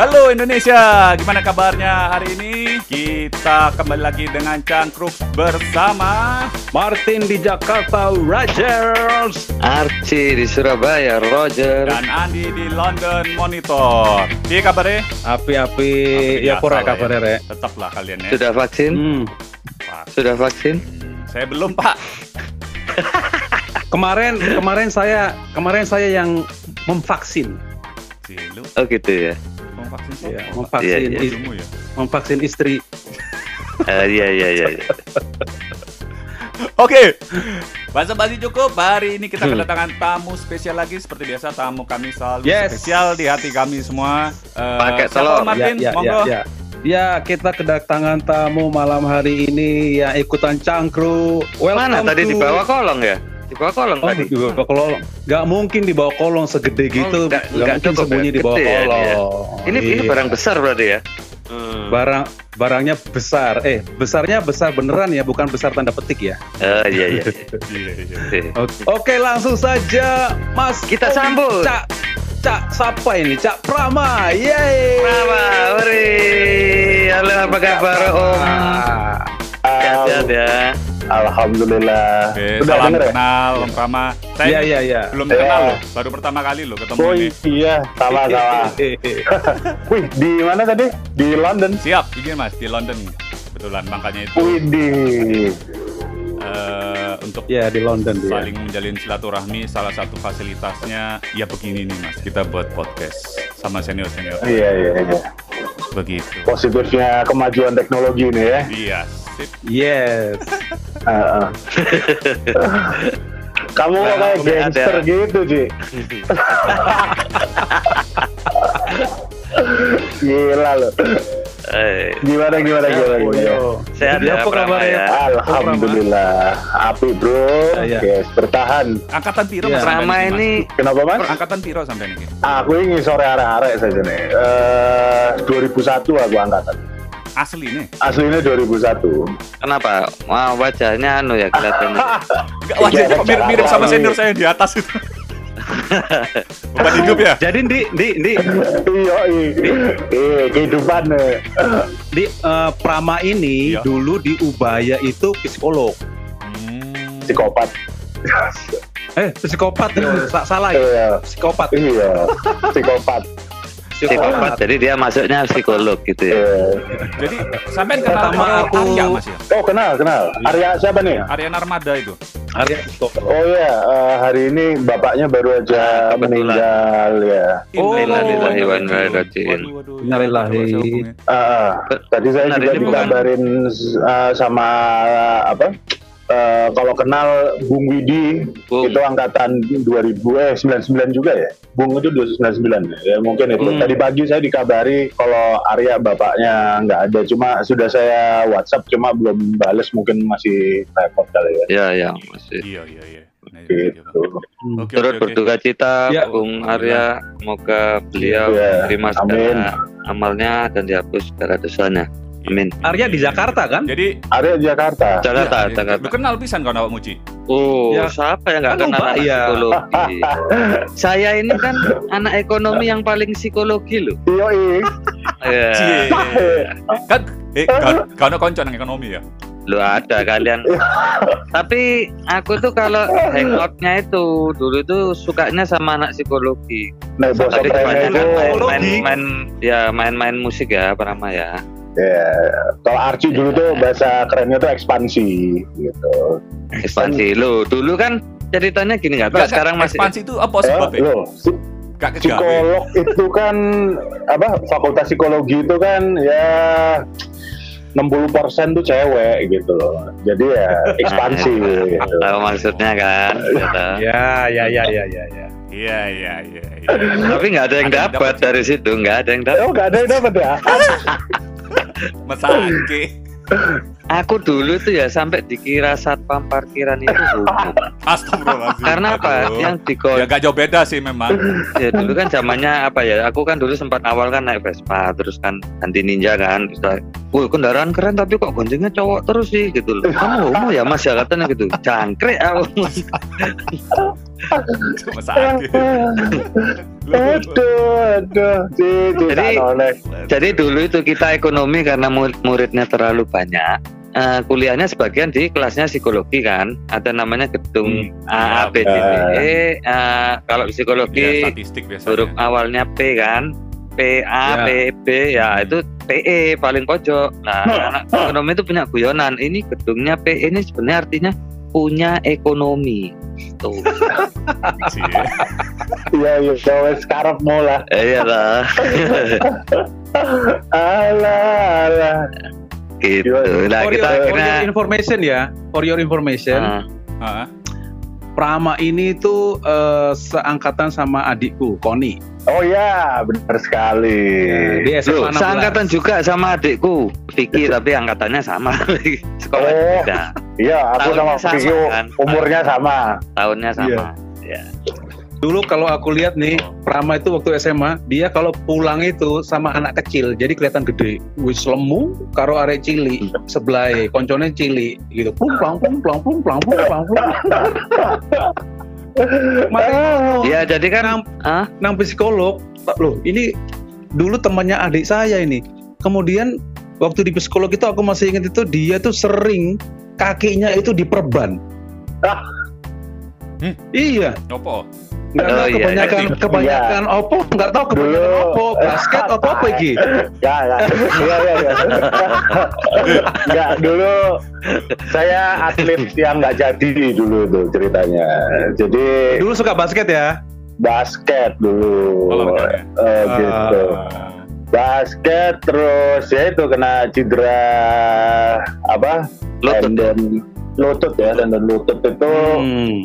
Halo Indonesia, gimana kabarnya hari ini? Kita kembali lagi dengan Cangkruk bersama Martin di Jakarta, Rogers. Archie di Surabaya, Roger. dan Andi di London Monitor. Iya kabarnya? Api-api, ya pura kabarnya, Rek. Tetaplah kalian ya. Sudah vaksin? Hmm. Pak. Sudah vaksin? Saya belum Pak. Kemarin, kemarin saya, kemarin saya yang memvaksin. Oh gitu ya. Mau vaksin siapa? Ya, memvaksin, Iya, iya. Ilmu ya. memvaksin istri. Eh, Iya iya iya. iya. Oke, bahasa basi cukup. Hari ini kita Hmm. kedatangan tamu spesial lagi seperti biasa. Tamu kami selalu Yes. spesial di hati kami semua. Eh, Pakai telur. Martin, ya, ya, monggo. ya, ya. Ya, kita kedatangan tamu malam hari ini yang ikutan cangkru. Welcome Mana tadi to- di bawah kolong ya? Di bawah kolong Oh, tadi. di bawah kolong. Gak mungkin di bawah kolong segede gitu. nggak- Gak nggak mungkin cukup sembunyi ya? di bawah Gede ya kolong. dia. Ini ini Iya. barang besar berarti ya? Hmm. barang barangnya besar. Eh, besarnya besar beneran ya, bukan besar tanda petik ya. Eh, iya iya. iya. Iya, iya. Oke. Oke, Oke, langsung saja Mas. Kita Omi sambut. Cak Cak siapa ini? Cak Prama. Yeay. Prama, Uri. Halo, apa kabar Om? Sehat-sehat ya. Alhamdulillah. Oke, Udah salam denger ya? kenal Om Prama. Saya Iya, iya, iya. belum Iya. kenal loh, baru pertama kali loh ketemu Oh ini. iya, sama-sama. Wih, di mana tadi? Di London. Siap, izin Mas di London. Kebetulan makanya itu Wih, di eh, untuk Ya di London dia. saling menjalin silaturahmi salah satu fasilitasnya ya begini nih Mas, kita buat podcast sama senior-senior. Iya, iya, iya. Begitu. Positifnya kemajuan teknologi ini ya. Iya, sip. Yes. Heeh. Kamu kok kayak Nah, gangster ada. gitu, Ji. Gila loh. Eh, Gimana, gimana, gimana, Oh, gimana? iya. sehat Jadi ya apa kabarnya? ya? Alhamdulillah. Api, bro. Ya, ya. Yes, bertahan. Angkatan piro. Mas niki, Mas? ini Kenapa, Mas? angkatan piro sampai nih? Aku ini sore arek-arek saja nih. Eh 2001 aku angkatan. Asli nih. Aslinya 2001. kenapa? Wah, wajahnya anu ya kelihatannya. Enggak wajahnya kok mirip-mirip sama senior saya yang di atas itu. Bukan hidup ya? Jadi di di di Iya, iya. Eh, kehidupan eh. di eh, Prama ini Iya. dulu di Ubaya itu psikolog. Hmm. psikopat. Eh, psikopat ya. Sa- salah ya. Iya, Psikopat. iya. Psikopat. Psikopat, jadi dia masuknya psikolog gitu ya. Eh. Jadi sampean kenal sama aku- Arya Mas ya? Oh, kenal, kenal. Arya siapa nih? Arya Narmada itu. Arya psikolog. Oh iya, eh, hari ini bapaknya baru aja Ah, kebetulan. meninggal ya. Oh, innalillahi wa inna ilaihi raji'un. Innalillahi. Ah, ah. tadi saya juga dikabarin eh, sama apa? Eh, kalau kenal Bung Widi Bung. itu angkatan 2000 eh 99 juga ya. Bung itu 299 ya mungkin itu. Hmm. Tadi pagi saya dikabari kalau Arya bapaknya nggak ada cuma sudah saya WhatsApp cuma belum bales mungkin masih repot kali ya. Ya, ya, masih. Iya, iya, iya. Nah. Gitu. Oke, Turut oke, oke. berduka cita Ya. Bung Arya, semoga beliau Ya, terima amin. segala amalnya dan dihapus segala dosanya. Amin. Arya di Jakarta kan? Jadi Arya Jakarta. Jakarta, iya, Jakarta. Kenal pisan kan awak Muci? Oh, Ya. siapa yang nggak Kan kenal anak ya. psikologi? Saya ini kan anak ekonomi yang paling psikologi loh. Yoi. Ya. Cie. Kan eh kan kan konco nang ekonomi ya. Lu ada kalian. Tapi aku tuh kalau hangoutnya itu dulu tuh sukanya sama anak psikologi. Nah, bos Tadi kerennya kebanyakan itu main, main, main, ya main-main musik ya, Prama ya. Ya kalau Archie dulu tuh bahasa kerennya tuh ekspansi gitu. Ekspansi lu. Dulu kan ceritanya gini nggak tahu Enggak, sekarang masih ekspansi itu apa Eh, sebabnya? loh, si- Gak kegawe. psikolog itu kan apa fakultas psikologi itu kan ya 60% tuh cewek gitu loh. Jadi ya ekspansi gitu. tahu maksudnya kan. gitu. Ya, ya, ya, ya, ya, ya. Iya, iya, iya, iya. Tapi nggak ada yang dapat dari situ, nggak ada yang dapat. Oh gak ada yang dapat ya? Mesake. Aku dulu tuh ya sampai dikira satpam parkiran itu. Astagfirullahaladzim. Karena apa? Aduh. Yang di Ya gak jauh beda sih memang. ya dulu kan zamannya apa ya? Aku kan dulu sempat awal kan naik Vespa, terus kan ganti ninja kan. Wih kendaraan keren tapi kok goncengnya cowok terus sih gitu loh. Kamu homo ya mas ya katanya gitu. Jangkrik aku. Cuma sakit. aduh aduh Jadi-. Jadi dulu itu kita ekonomi karena murid- muridnya terlalu banyak. eh, kuliahnya sebagian di kelasnya psikologi kan, ada namanya gedung A, A, B, C, D, E. eh, kalau Ya, psikologi huruf biasanya. awalnya P kan, P A Ya. P B ya itu PE paling pojok. Nah, anak ekonomi itu punya guyonan. Ini gedungnya PE ini sebenarnya artinya punya ekonomi. Tuh. Cie. iya iya wes karep lah Eh, iya lah. alah alah gitu. Gimana? Nah, for, kita your, for your information ya, for your information, Ah, Hah? Prama ini tuh eh, seangkatan sama adikku, Koni. oh ya benar sekali Dia Loh, SMA 16. seangkatan juga sama adikku Vicky tapi angkatannya sama sekolah Oh. beda iya aku sama Tahunnya sama, Vicky kan? umurnya sama tahunnya sama Dulu kalau aku lihat nih, Prama itu waktu SMA, dia kalau pulang itu sama anak kecil, jadi kelihatan gede. Wis lemu karo arek cili sebelah koncone cili gitu. Plung plung plung plang plung plang plung. Makanya ya jadi kan nang, ah nang psikolog, Pak, loh ini dulu temannya adik saya ini. Kemudian waktu di psikolog itu aku masih ingat itu dia tuh sering kakinya itu diperban. Ah. Hmm. Iya, Opo? Nggak Oh, tahu iya, kebanyakan iya. kebanyakan opo, nggak tahu kebanyakan Dulu- opo, basket atau apa iki? ya ya iya iya iya nggak dulu saya atlet yang nggak jadi dulu tuh ceritanya jadi Dulu suka basket ya? basket dulu Olahraganya. Eh, gitu Ah. basket terus ya itu kena cedera apa lutut tendon lutut ya tendon lutut itu Hmm.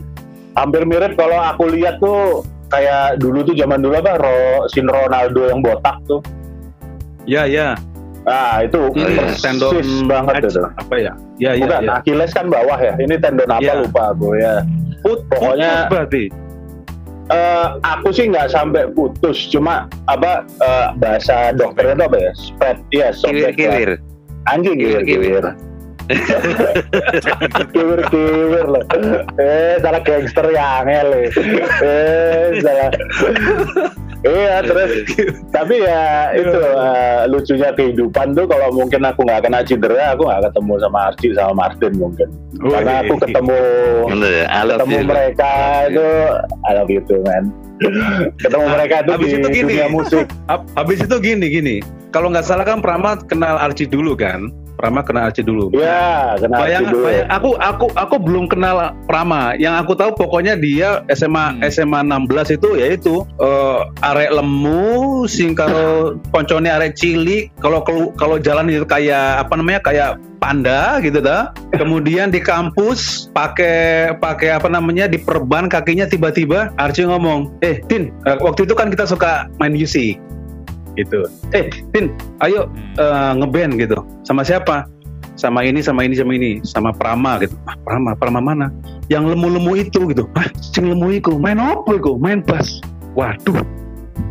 Hampir mirip kalau aku lihat tuh kayak dulu tuh zaman dulu apa Ro, sin Ronaldo yang botak tuh Ya ya. nah itu Ini persis tendon banget itu apa ya? Ya ya. bukan ya. Achilles kan bawah ya ini tendon apa Iya. lupa aku ya Put, pokoknya- putus berarti. Eh, aku sih nggak sampai putus cuma apa eh, bahasa dokternya itu apa ya spread ya sobek lah. kiwir anjing kiwir Kiwir-kiwir. kiwir kiwir kiwir loh. Eh salah gangster ya angel eh. eh salah. Iya terus. Tapi ya itu eh, lucunya kehidupan tuh kalau mungkin aku nggak kena cedera aku nggak ketemu sama Archie sama Martin mungkin. Karena aku ketemu Bener ya, ketemu mereka itu I love you too man. Ketemu mereka itu Habis di itu gini. dunia musik. Hab- Habis itu gini gini. Kalau nggak salah kan Prama kenal Archie dulu kan? Prama kenal Archie dulu. ya kena Bayang, dulu bayang- aku aku aku belum kenal Prama. Yang aku tahu pokoknya dia SMA Hmm. SMA 16 itu yaitu eh, arek lemu sing karo koncone arek cilik kalau kalau jalan itu kayak apa namanya kayak panda gitu dah. Kemudian di kampus pakai pakai apa namanya diperban kakinya tiba-tiba Archie ngomong, "Eh, Tin, eh, waktu itu kan kita suka main musik." Gitu. "Eh, Tin, ayo eh, ngeband gitu. Sama siapa? Sama ini, sama ini, sama ini, sama Prama gitu. Ah, Prama, Prama mana? Yang lemu-lemu itu gitu. Ah, sing lemu iku, main apa iku? Main bass. Waduh,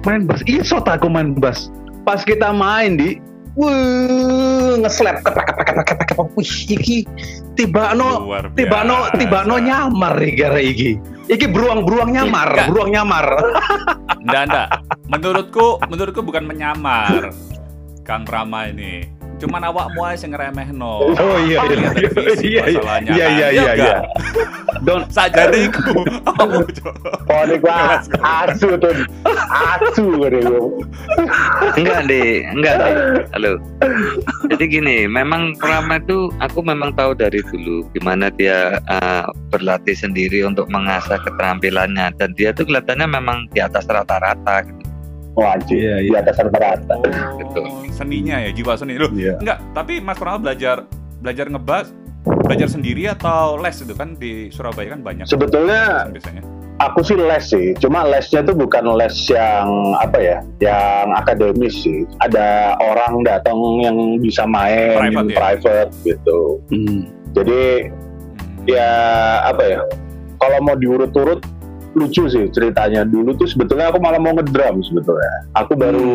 main bass. Iso aku main bass. Pas kita main di, wuh, ngeslap, kepak, kepak, kepak, kepak, kepak. Wih, iki tiba no, tiba no, tiba no nyamar iki gara iki. Iki beruang-beruang nyamar, Enggak. beruang nyamar. Nggak, nggak. Menurutku, menurutku bukan menyamar, Kang Rama ini. Cuman awakmu aja yang ngeremehno. Oh, iya, iya, iya, iya. Iya, kan? iya, iya, nggak? iya. Don't Sajadiku. Oh, Cok. Pokoknya gua asu tuh asu gede gua enggak deh enggak deh halo jadi gini memang Prama itu aku memang tahu dari dulu gimana dia uh, berlatih sendiri untuk mengasah keterampilannya dan dia tuh kelihatannya memang di atas rata-rata gitu. Wajib Iya, di atas rata-rata Oh, seninya ya, jiwa seni. Loh, Iya. enggak, tapi Mas Pranal belajar belajar ngebas belajar sendiri atau les itu kan di Surabaya kan banyak. sebetulnya biasanya. aku sih les sih cuma lesnya tuh bukan les yang apa ya yang akademis sih ada orang datang yang bisa main Private yang ya? private gitu Hmm. jadi Hmm. ya apa ya kalau mau diurut-urut lucu sih ceritanya. Dulu tuh sebetulnya aku malah mau ngedrum sebetulnya. Aku baru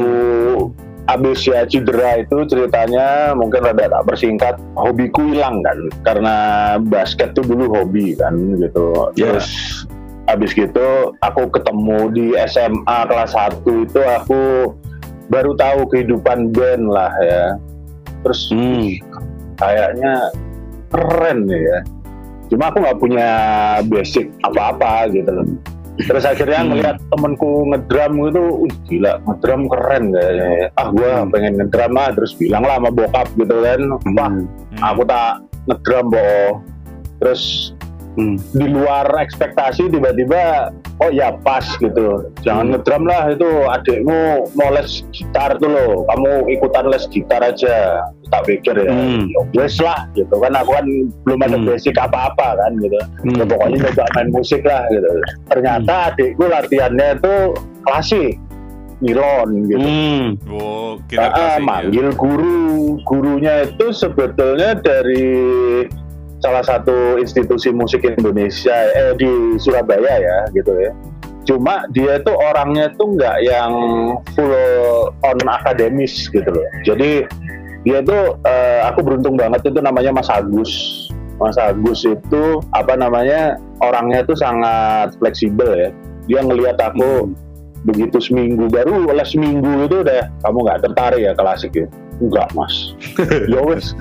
habis ya cedera itu ceritanya mungkin rada tak persingkat hobiku hilang kan. Karena basket tuh dulu hobi kan gitu. Iya. terus habis gitu aku ketemu di SMA kelas 1 itu aku baru tahu kehidupan band lah ya. Terus Hmm. kayaknya keren nih ya cuma aku nggak punya basic apa-apa gitu loh terus akhirnya Hmm. ngeliat temenku ngedrum gitu uh gila ngedrum keren kayaknya ya. ah gua Hmm. pengen ngedrum lah terus bilang lah sama bokap gitu kan wah Hmm. aku tak ngedrum boh terus Hmm. di luar ekspektasi tiba-tiba oh ya pas gitu jangan Hmm. ngedrum lah itu adikmu mau les gitar tuh loh kamu ikutan les gitar aja tak pikir ya Hmm. ya wes lah gitu kan aku kan belum ada Hmm. basic apa-apa kan gitu Hmm. Ya, pokoknya coba main musik lah gitu ternyata adikku latihannya itu klasik nilon gitu Hmm. Oh, Ah, ya. manggil guru gurunya itu sebetulnya dari salah satu institusi musik Indonesia eh di Surabaya ya gitu ya. Cuma dia itu orangnya tuh nggak yang full on akademis gitu loh. Jadi dia tuh eh, aku beruntung banget itu namanya Mas Agus. Mas Agus itu apa namanya orangnya tuh sangat fleksibel ya. Dia ngelihat aku begitu seminggu baru les seminggu itu udah kamu nggak tertarik ya klasik ya? Enggak mas. Ya wes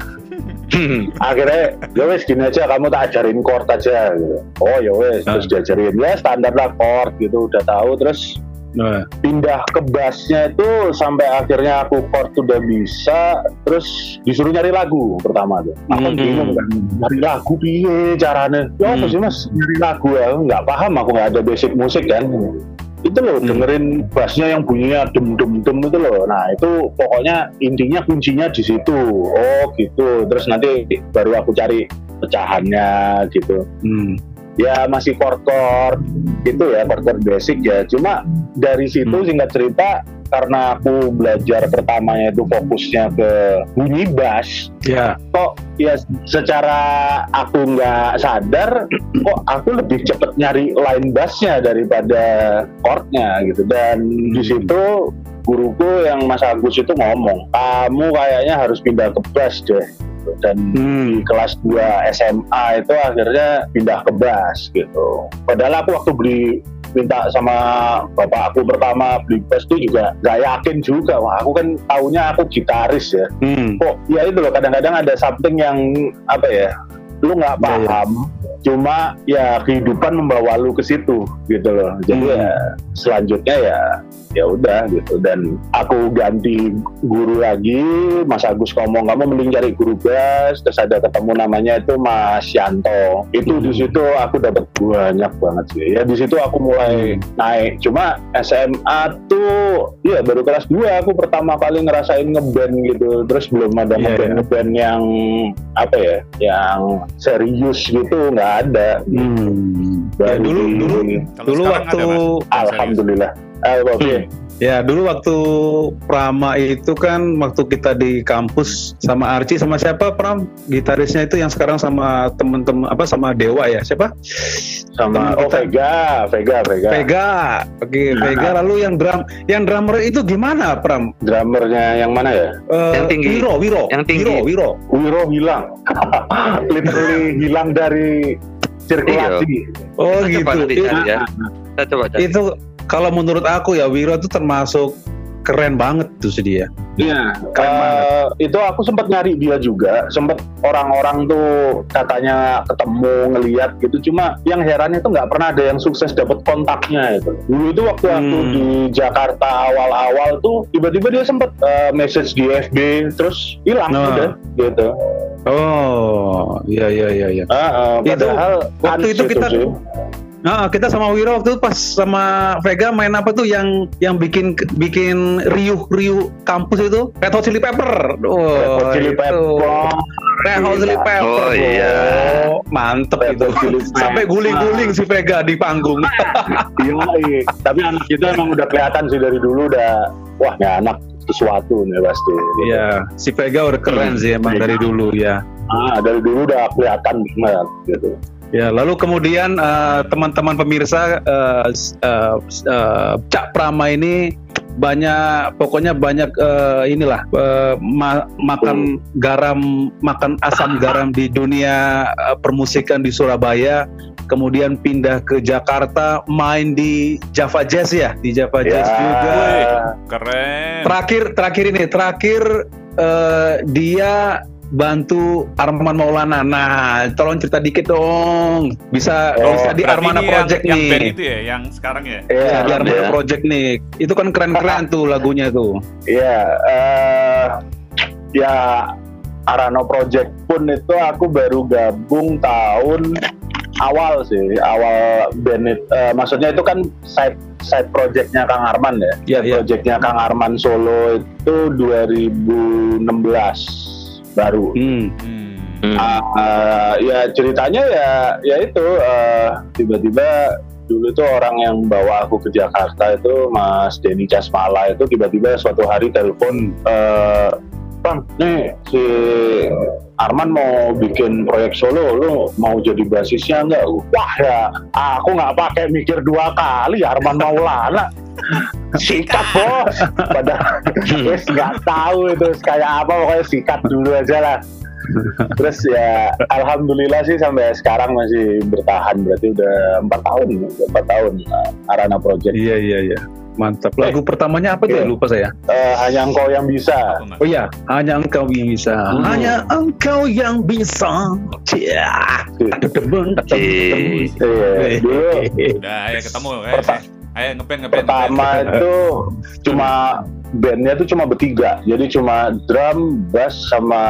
akhirnya ya wes gini aja kamu tak ajarin chord aja gitu. Oh ya wes terus diajarin. Ya standar lah chord gitu udah tahu terus Nah. pindah ke bassnya itu sampai akhirnya aku chord udah bisa terus disuruh nyari lagu pertama tuh. Aku Hmm. bingung kan nyari lagu piye caranya? Ya sih mas? Nyari lagu ya nggak paham aku nggak ada basic musik kan itu loh Hmm. dengerin bassnya yang bunyinya dem dem dem itu loh nah itu pokoknya intinya kuncinya di situ oh gitu terus nanti baru aku cari pecahannya gitu Hmm. ya masih chord-chord gitu ya chord-chord basic ya cuma dari situ Hmm. singkat cerita karena aku belajar pertamanya itu fokusnya ke bunyi bass Ya. kok ya secara aku nggak sadar kok aku lebih cepet nyari line bassnya daripada chordnya gitu dan di situ guruku yang Mas Agus itu ngomong kamu kayaknya harus pindah ke bass deh dan Hmm. di kelas 2 SMA itu akhirnya pindah ke bass gitu. Padahal aku waktu beli minta sama bapak aku pertama beli bass itu juga nggak yakin juga. Wah aku kan taunya aku gitaris ya. Hmm. Kok ya itu loh kadang-kadang ada something yang apa ya lu nggak Iya, iya. paham. Cuma ya kehidupan membawa lu ke situ gitu loh. Jadi Hmm. ya selanjutnya ya ya udah gitu dan aku ganti guru lagi Mas Agus ngomong kamu mending cari guru bass terus ada ketemu namanya itu Mas Yanto itu di Hmm. situ aku dapat banyak banget sih ya di situ aku mulai naik cuma SMA tuh ya baru kelas 2 aku pertama kali ngerasain ngeband gitu terus belum ada Iya, ngeband iya. ngeband yang apa ya yang serius gitu nggak ada Hmm. Ya, Baru dulu dulu dulu waktu ada, Mas? Alhamdulillah Eh, Bobi. Ya dulu waktu Prama itu kan waktu kita di kampus sama Archie sama siapa Pram? Gitarisnya itu yang sekarang sama temen-temen apa sama Dewa ya? Siapa? Sama Temen oh kita. Vega Vega Vega. Vega. Oke Nah. Vega lalu yang drum yang drummer itu gimana Pram? Drummernya yang mana ya? Eh, Yang tinggi. Wiro Wiro. Yang tinggi. Wiro Wiro. Wiro hilang. Literally hilang dari sirkulasi. Oh Kita gitu coba nanti It- cari ya. Kita coba cari. itu kalau menurut aku ya Wiro itu termasuk keren banget tuh sih dia Iya, Keren eh, itu aku sempat nyari dia juga, sempat orang-orang tuh katanya ketemu ngeliat gitu. Cuma yang heran itu nggak pernah ada yang sukses dapat kontaknya itu. Dulu itu waktu aku Hmm. di Jakarta awal-awal tuh tiba-tiba dia sempat eh, message di FB terus hilang Nah. udah gitu. oh iya iya iya iya eh, Itu, padahal waktu kans itu kita- sih. Nah, kita sama Wiro waktu itu pas sama Vega main apa tuh yang yang bikin bikin riuh-riuh kampus itu Red Hot Chili Pepper. Oh, Red Hot Chili itu. Pepper. Red Hot Chili Gila. Pepper. Oh, iya. Mantep Red itu. Sampai guling-guling si Vega di panggung. Iya, iya. tapi anak kita emang udah kelihatan sih dari dulu udah wah ini anak sesuatu nih pasti. gitu. Iya, si Vega udah keren sih emang dari dulu ya. Ah, dari dulu udah kelihatan banget gitu. Ya, lalu kemudian eh, teman-teman pemirsa eh, s- eh, s- eh, Cak Prama ini banyak pokoknya banyak eh, inilah eh, ma- makan garam makan asam garam di dunia eh, permusikan di Surabaya kemudian pindah ke Jakarta, main di Java Jazz ya, di Java Ya. Jazz juga. Wih, keren. Terakhir terakhir ini, terakhir eh, dia bantu Arman Maulana. Nah, tolong cerita dikit dong. Bisa Oh, bisa di Berarti Armana Project yang, yang nih. band itu ya, yang sekarang ya. Iya, Bisa di Armana ya. Project nih. Itu kan keren-keren tuh lagunya tuh. Iya, eh, ya Arano Project pun itu aku baru gabung tahun awal sih, awal band eh, maksudnya itu kan side side projectnya Kang Arman ya. Iya, iya. Projectnya Kang Arman Solo itu 2016 baru. Hmm. Hmm. Hmm. Ah, ya ceritanya ya ya itu eh, tiba-tiba dulu tuh orang yang bawa aku ke Jakarta itu Mas Denny Casmala itu tiba-tiba suatu hari telepon eh Bang, nih si Arman mau bikin proyek solo, lu mau jadi basisnya nggak? Wah ya, aku nggak pakai mikir dua kali, Arman Maulana. Sikat bos, padahal wes nggak tahu itu kayak apa pokoknya sikat dulu aja lah. Terus ya alhamdulillah sih sampai sekarang masih bertahan berarti udah empat tahun empat tahun uh, Arana Project Iya iya iya. Mantap. Lagu pertamanya apa tuh? Iya. Lupa saya. Eh, hanya engkau yang bisa? Oh iya, hanya engkau yang bisa. Hmm. Hanya engkau yang bisa. Ya. Temen, Cih. Iya, dulu Udah, ayo ketemu. Ayo, Perta- ayo ngeband ngeband. pertama ngeband. itu cuma bandnya tuh cuma bertiga jadi cuma drum bass sama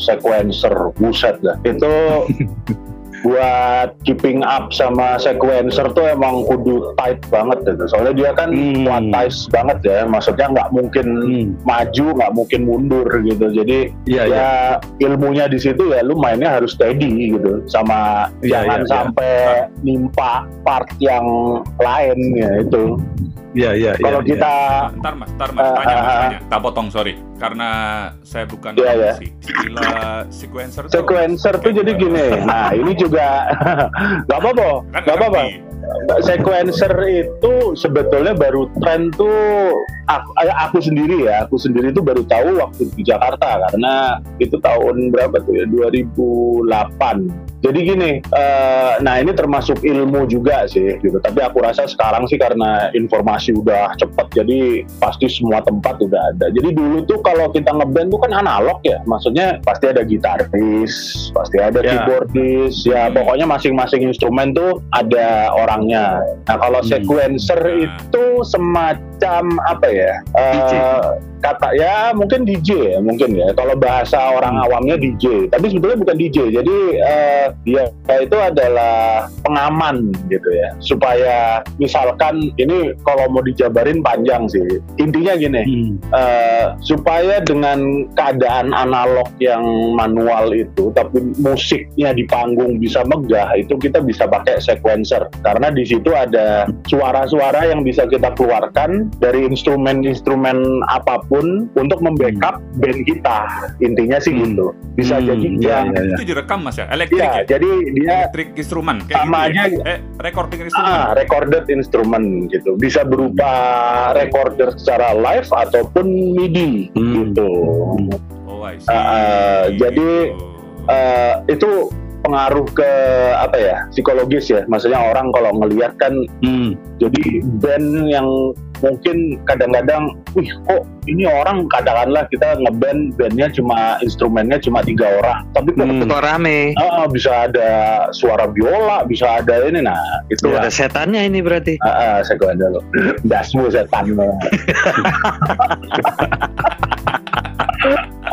sequencer buset dah itu buat keeping up sama sequencer tuh emang kudu tight banget gitu soalnya dia kan Hmm. quantize banget ya maksudnya nggak mungkin Hmm. maju nggak mungkin mundur gitu jadi Iya iya. ya ilmunya di situ ya lu mainnya harus steady gitu sama Iya, jangan iya. sampai nimpa part yang lain ya itu Iya iya. kalau iya, kita Ntar mas, ntar mas, Ah, tanya mas, ah, ah. tanya. Tak potong, sorry. Karena saya bukan Iya, iya. sih. Istilah sequencer tuh. sequencer tuh jadi gini nah ini juga nggak apa-apa Kan nggak apa-apa sequencer itu sebetulnya baru tren tuh aku, eh, aku sendiri ya aku sendiri tuh baru tahu waktu di Jakarta karena itu tahun berapa tuh ya 2008 jadi gini eh, nah ini termasuk ilmu juga sih gitu tapi aku rasa sekarang sih karena informasi udah cepet jadi pasti semua tempat udah ada jadi dulu tuh kalau kita ngeband tuh kan analog ya maksudnya pasti ada gitaris pasti ada Ya. keyboardis ya Hmm. pokoknya masing-masing instrumen tuh ada orangnya nah kalau Hmm. sequencer Nah. itu semacam apa ya eh, DJ. Kata ya mungkin DJ ya mungkin ya. Kalau bahasa orang Hmm. awamnya DJ tapi sebetulnya bukan DJ jadi eh, dia itu adalah pengaman gitu ya. Supaya misalkan ini kalau mau dijabarin panjang sih. Intinya gini Hmm. eh, supaya dengan keadaan analog yang manual itu tapi musiknya di panggung bisa megah itu kita bisa pakai sequencer. Karena di situ ada suara-suara yang bisa kita keluarkan dari instrumen-instrumen apa pun untuk membackup band kita intinya sih Hmm. gitu bisa Hmm, jadi iya, yang iya, iya. Itu direkam mas ya? Elektrik ya ya? jadi dia Elektrik instrumen. Kayak Sama gitu ya? aja. Eh, recording instrumen. Ah, recorded instrument gitu. Bisa berupa recorder secara live ataupun MIDI Hmm. gitu. Oh, I see. Ah, jadi, Gitu. Eh, itu pengaruh ke apa ya psikologis ya. Maksudnya orang kalau ngelihat kan Hmm. jadi band yang mungkin kadang-kadang, wih kok ini orang katakanlah kita ngeband bandnya cuma instrumennya cuma tiga orang, tapi kok Hmm. Kok rame? ah, bisa ada suara biola, bisa ada ini, nah itu Ada setannya ini berarti. Ah, ah, saya gua dulu. Dasmu setan.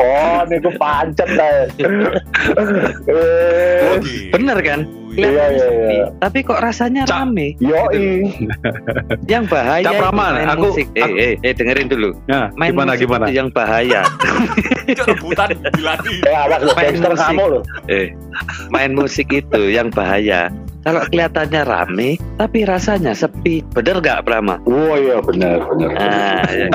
oh, ini gue pancet lah. Oh, eh, gitu. bener kan? Iya, Kelihatan iya, sepi, iya. Tapi kok rasanya Cak. rame? yoi. Yang bahaya Praman, main aku- musik. Eh, aku- eh, eh, dengerin dulu. Nah, Main gimana musik gimana? itu yang bahaya. Rebutan dilatih. Eh, awas lo, Main gangster musik. kamu lo. eh, main musik itu yang bahaya. Kalau kelihatannya rame, tapi rasanya sepi. Bener nggak, Prama? Oh iya benar benar. Ah, ya.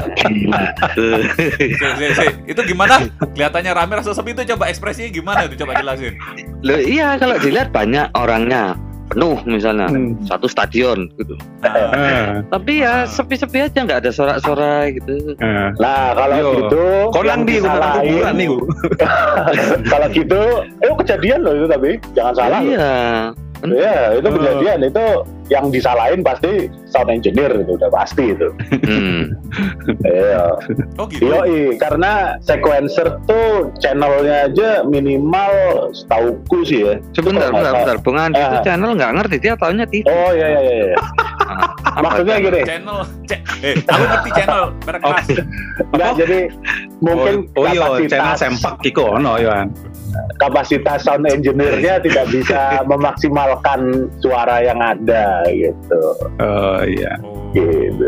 Tuh. Si, si, si. Itu gimana? Kelihatannya rame rasa sepi itu coba ekspresinya gimana itu coba jelasin. Loh, iya kalau dilihat banyak orangnya penuh misalnya Hmm. satu stadion gitu. Nah, Ah, Tapi ya sepi-sepi aja nggak ada sorak-sorak gitu. ah. Nah kalau Yo. gitu, Kolang di nih kalau gitu, eh kejadian loh itu tapi jangan salah. loh. Iya. Iya, itu Oh. kejadian itu yang disalahin pasti sound engineer itu udah pasti itu. Hmm. Iya. Oh gitu. Yoi, karena sequencer tuh channelnya aja minimal setauku sih ya. Sebentar, bentar, bentar. Bung Andi itu Ah. channel nggak ngerti dia taunya TV. Oh iya iya iya. Maksudnya channel? gini, Channel, eh, aku ngerti channel merek Oh. kelas. enggak jadi mungkin oh, oh iya channel kapasitas sempak kiko ono Yohan kapasitas sound engineer-nya tidak bisa memaksimalkan suara yang ada gitu. oh iya Oh, Gitu.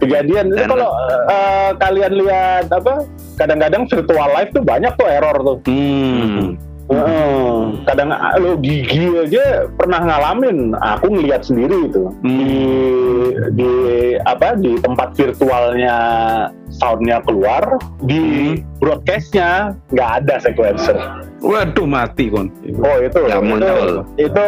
Kejadian itu Channel. kalau eh, kalian lihat apa kadang-kadang virtual live tuh banyak tuh error tuh. hmm. Heeh. kadang ah, lo gigi aja pernah ngalamin aku ngelihat sendiri itu di di apa di tempat virtualnya soundnya keluar di broadcastnya nggak ada sequencer waduh mati kon oh itu Nggak itu, muncul. itu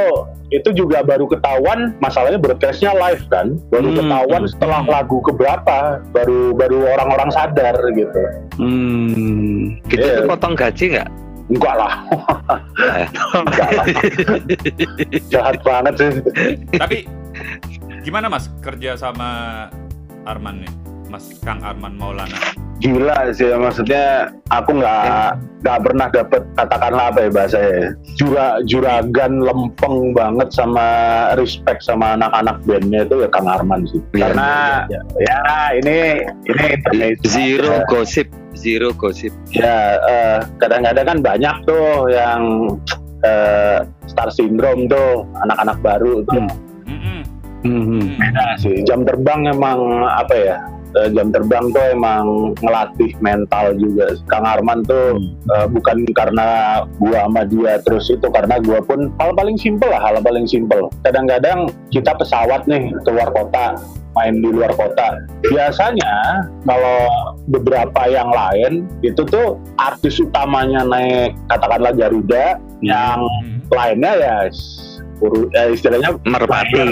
itu juga baru ketahuan masalahnya broadcastnya live kan baru Hmm. ketahuan setelah lagu keberapa baru baru orang-orang sadar gitu hmm. Gitu Iya. tuh potong gaji nggak? Enggak lah Eh. enggak lah jahat banget sih Tapi gimana Mas kerja sama Arman nih? Mas Kang Arman Maulana. gila sih maksudnya aku nggak nggak pernah dapet katakanlah apa ya bahasanya jura juragan lempeng banget sama respect sama anak-anak bandnya itu ya Kang Arman sih Iya, karena ya ini ini Indonesia. Zero gosip, zero gosip. ya eh, kadang-kadang kan banyak tuh yang eh, star syndrome tuh anak-anak baru tuh Hmm. Mm-mm. Hmm. beda sih jam terbang emang apa ya eh, jam terbang tuh emang ngelatih mental juga. Kang Arman tuh eh, bukan karena gua sama dia terus itu karena gua pun hal paling simpel lah hal paling simpel. Kadang-kadang kita pesawat nih keluar kota main di luar kota. Biasanya kalau beberapa yang lain itu tuh artis utamanya naik katakanlah Garuda yang Mm. lainnya ya uru- eh, istilahnya Merpati,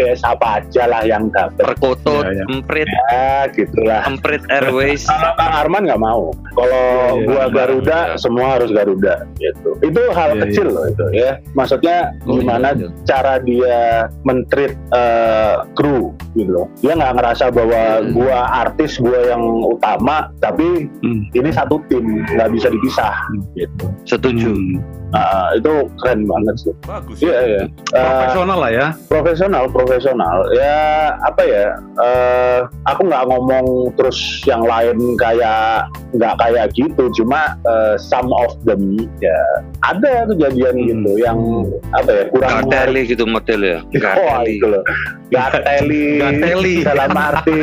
ya siapa aja lah yang dapet perkutut, Iya, iya. emprit, ya gitulah emprit Airways. kalau Kang Arman nggak mau kalau Iya, iya, gua iya. Garuda semua harus Garuda gitu itu hal Iya, kecil loh itu ya maksudnya Oh, gimana iya. cara dia mentreat eh, kru gitu loh dia nggak ngerasa bahwa Hmm. gua artis gua yang utama tapi Hmm. ini satu tim nggak bisa dipisah gitu Setuju. Hmm. Nah, itu keren banget sih Bagus. iya iya Eh, profesional lah ya profesional profesional ya apa ya eh aku nggak ngomong terus yang lain kayak nggak kayak gitu cuma eh, some of them ya ada kejadian Hmm. gitu yang apa ya kurang Gateli gitu model ya. Gateli. itu loh Gateli Gateli. dalam arti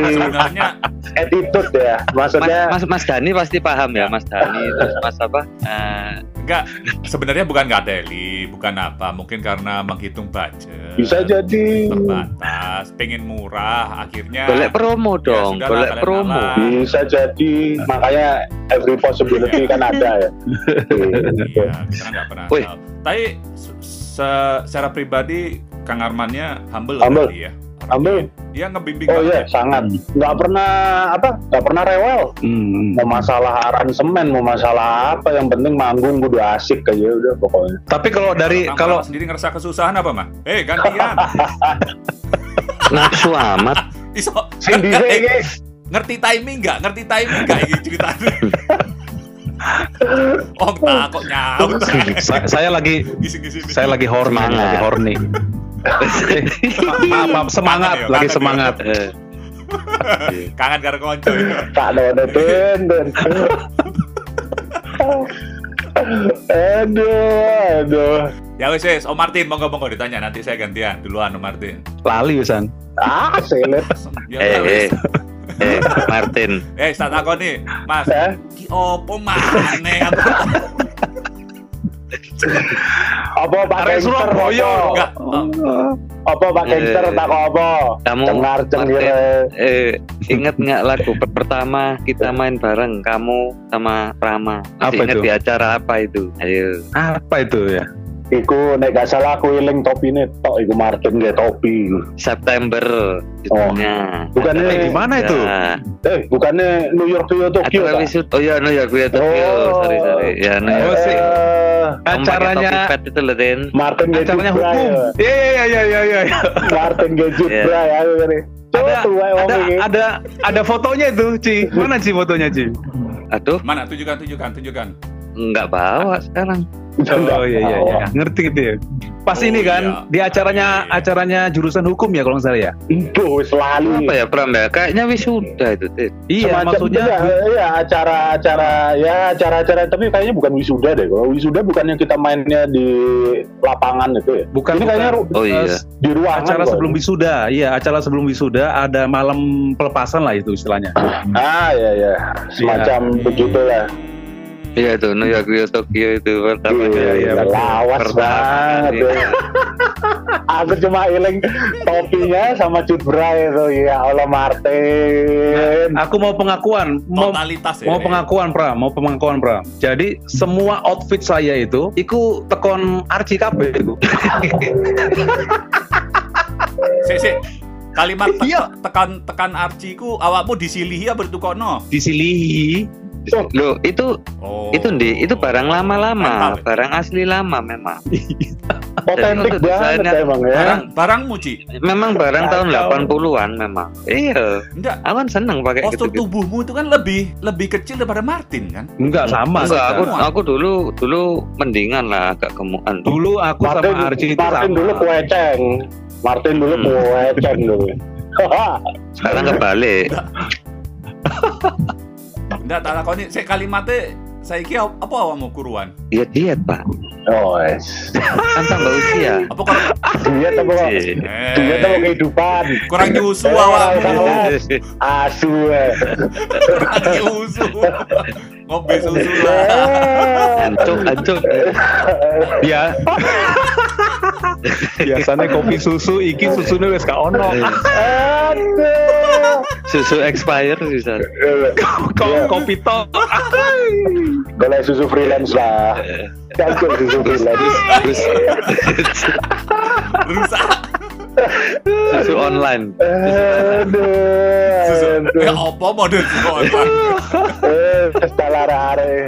attitude ya Mas, maksudnya mas, mas Dani pasti paham ya, Mas Dani terus Mas apa? Eh, enggak sebenarnya bukan ngadeli, bukan apa, mungkin karena menghitung budget. bisa jadi terbatas, pengen murah, akhirnya golek promo dong, sudahlah, golek kalian promo. ngalah. bisa jadi makanya every possibility kan ada ya Iya, kita kan nggak pernah Woi. tahu. Tapi se- se- secara pribadi Kang Armannya humble, Humble. ya. Humble. Dia ngebimbing oh iya ya. sangat nggak pernah apa nggak pernah rewel Hmm. mau masalah aransemen mau masalah apa yang penting manggung kudu asik aja udah pokoknya tapi kalau dari Kang kalau sendiri ngerasa kesusahan apa mah? Eh gantian. Nafsu amat. Iso sing eh, ngerti timing nggak? Ngerti timing nggak ini ceritanya? oh tak kok nyaut. sa- saya lagi saya lagi horny lagi horny maaf, maaf semangat Kangen ya, lagi kangen ya. semangat. Eh, Kangen karo konco. tak ada den den. Aduh aduh. Ya wes wes, Om Martin monggo monggo ditanya. Nanti saya gantian. Duluan Om Martin. lali Usan ah selet Ya eh, wes. eh, eh, Martin. Eh, tak takoni, Mas. eh? Ki opo maneh aku apa pak gangster Surabaya. apa enggak. apa pak gangster Eh, tak apa Kamu cengar cengir eh, inget nggak lagu per- pertama kita main bareng kamu sama Rama? Masih Apa inget itu? di acara apa itu? Ayo. apa itu ya Iku nek gak salah aku iling topi nih tok iku Martin gak topi. September judulnya. Bukannya Eh, gimana itu Ya. eh bukannya New York to Tokyo. Tak? wisud. Oh ya, no ya gue Tokyo. Oh. Sorry sorry. Ya, ya. Oh, sih. Eh, acaranya topi pet itu loh, Tin. Martin Gadget acaranya Bra hukum. ya. Iya iya iya iya iya. iya. Martin Gadget Iya. Bra ya ini. Coba Ada tuh ada ada ada fotonya itu, Ci. Mana Ci fotonya, Ci? Aduh, Mana tunjukkan tunjukkan tunjukkan. nggak bawa sekarang. Oh iya iya iya. Ngerti gitu ya. Pas Oh, ini kan iya. di acaranya Iya. acaranya jurusan hukum ya kalau nggak salah ya. Itu selalu. Apa ya Pram ya? Kayaknya wisuda itu, Tin. Iya, Semacam- maksudnya enggak, ya acara-acara ya acara-acara tapi kayaknya bukan wisuda deh. Kalau wisuda bukan yang kita mainnya di lapangan itu ya. bukan Ini kayaknya bukan, Oh iya. eh, Di ruangan. acara kok. sebelum wisuda. Iya, acara sebelum wisuda ada malam pelepasan lah itu istilahnya. Ah ya ya. Semacam Iya. begitulah. Iya tuh, New York, Rio, Tokyo itu pertama. Iya, iya, Udah betul. lawas Pertama banget. ya. Aku cuma iling topinya sama cut bra itu. Ya Allah Martin. Aku mau pengakuan, mau Totalitas ya. mau pengakuan Pram, mau pengakuan Pram. Jadi semua outfit saya itu, iku tekon Archie kabeh itu. Sik. Kalimat te- Iya. tekan tekan arciku awakmu disilihi apa ditukokno? Disilihi. Loh, itu Oh. itu di itu barang lama-lama, barang asli lama memang. Otentik banget emang ya. barang barangmu Ci. Memang barang tahun Kacau. 80-an memang. Iya, Enggak. aku kan seneng pakai Postur gitu. -gitu. tubuhmu itu kan lebih lebih kecil daripada Martin kan? Enggak sama. Enggak, aku aku dulu dulu mendingan lah agak gemukan. Dulu aku Martin, sama Archie itu Martin sama. dulu kueceng. Martin dulu Hmm. kueceng dulu. Sekarang kebalik. Enggak tak lakoni sik kalimatnya saiki ap- apa awakmu kuruan? Ya diet, Pak. oh, es. Kan tambah usia. Apa Dia temu Iya. dia temu eh, kehidupan. kurang nyusu awakmu. Asu eh. Kurang nyusu. Ngombe susu lah. Ancuk, ancuk. Ya. Biasanya kopi susu, iki susunya wis gak ono. Aduh. Susu expire bisa. Kok kopi tok. Boleh susu freelance lah. Campur susu freelance. Terus Rusak. susu online. Aduh. Susu. Ya apa model kok? Eh, salah rare.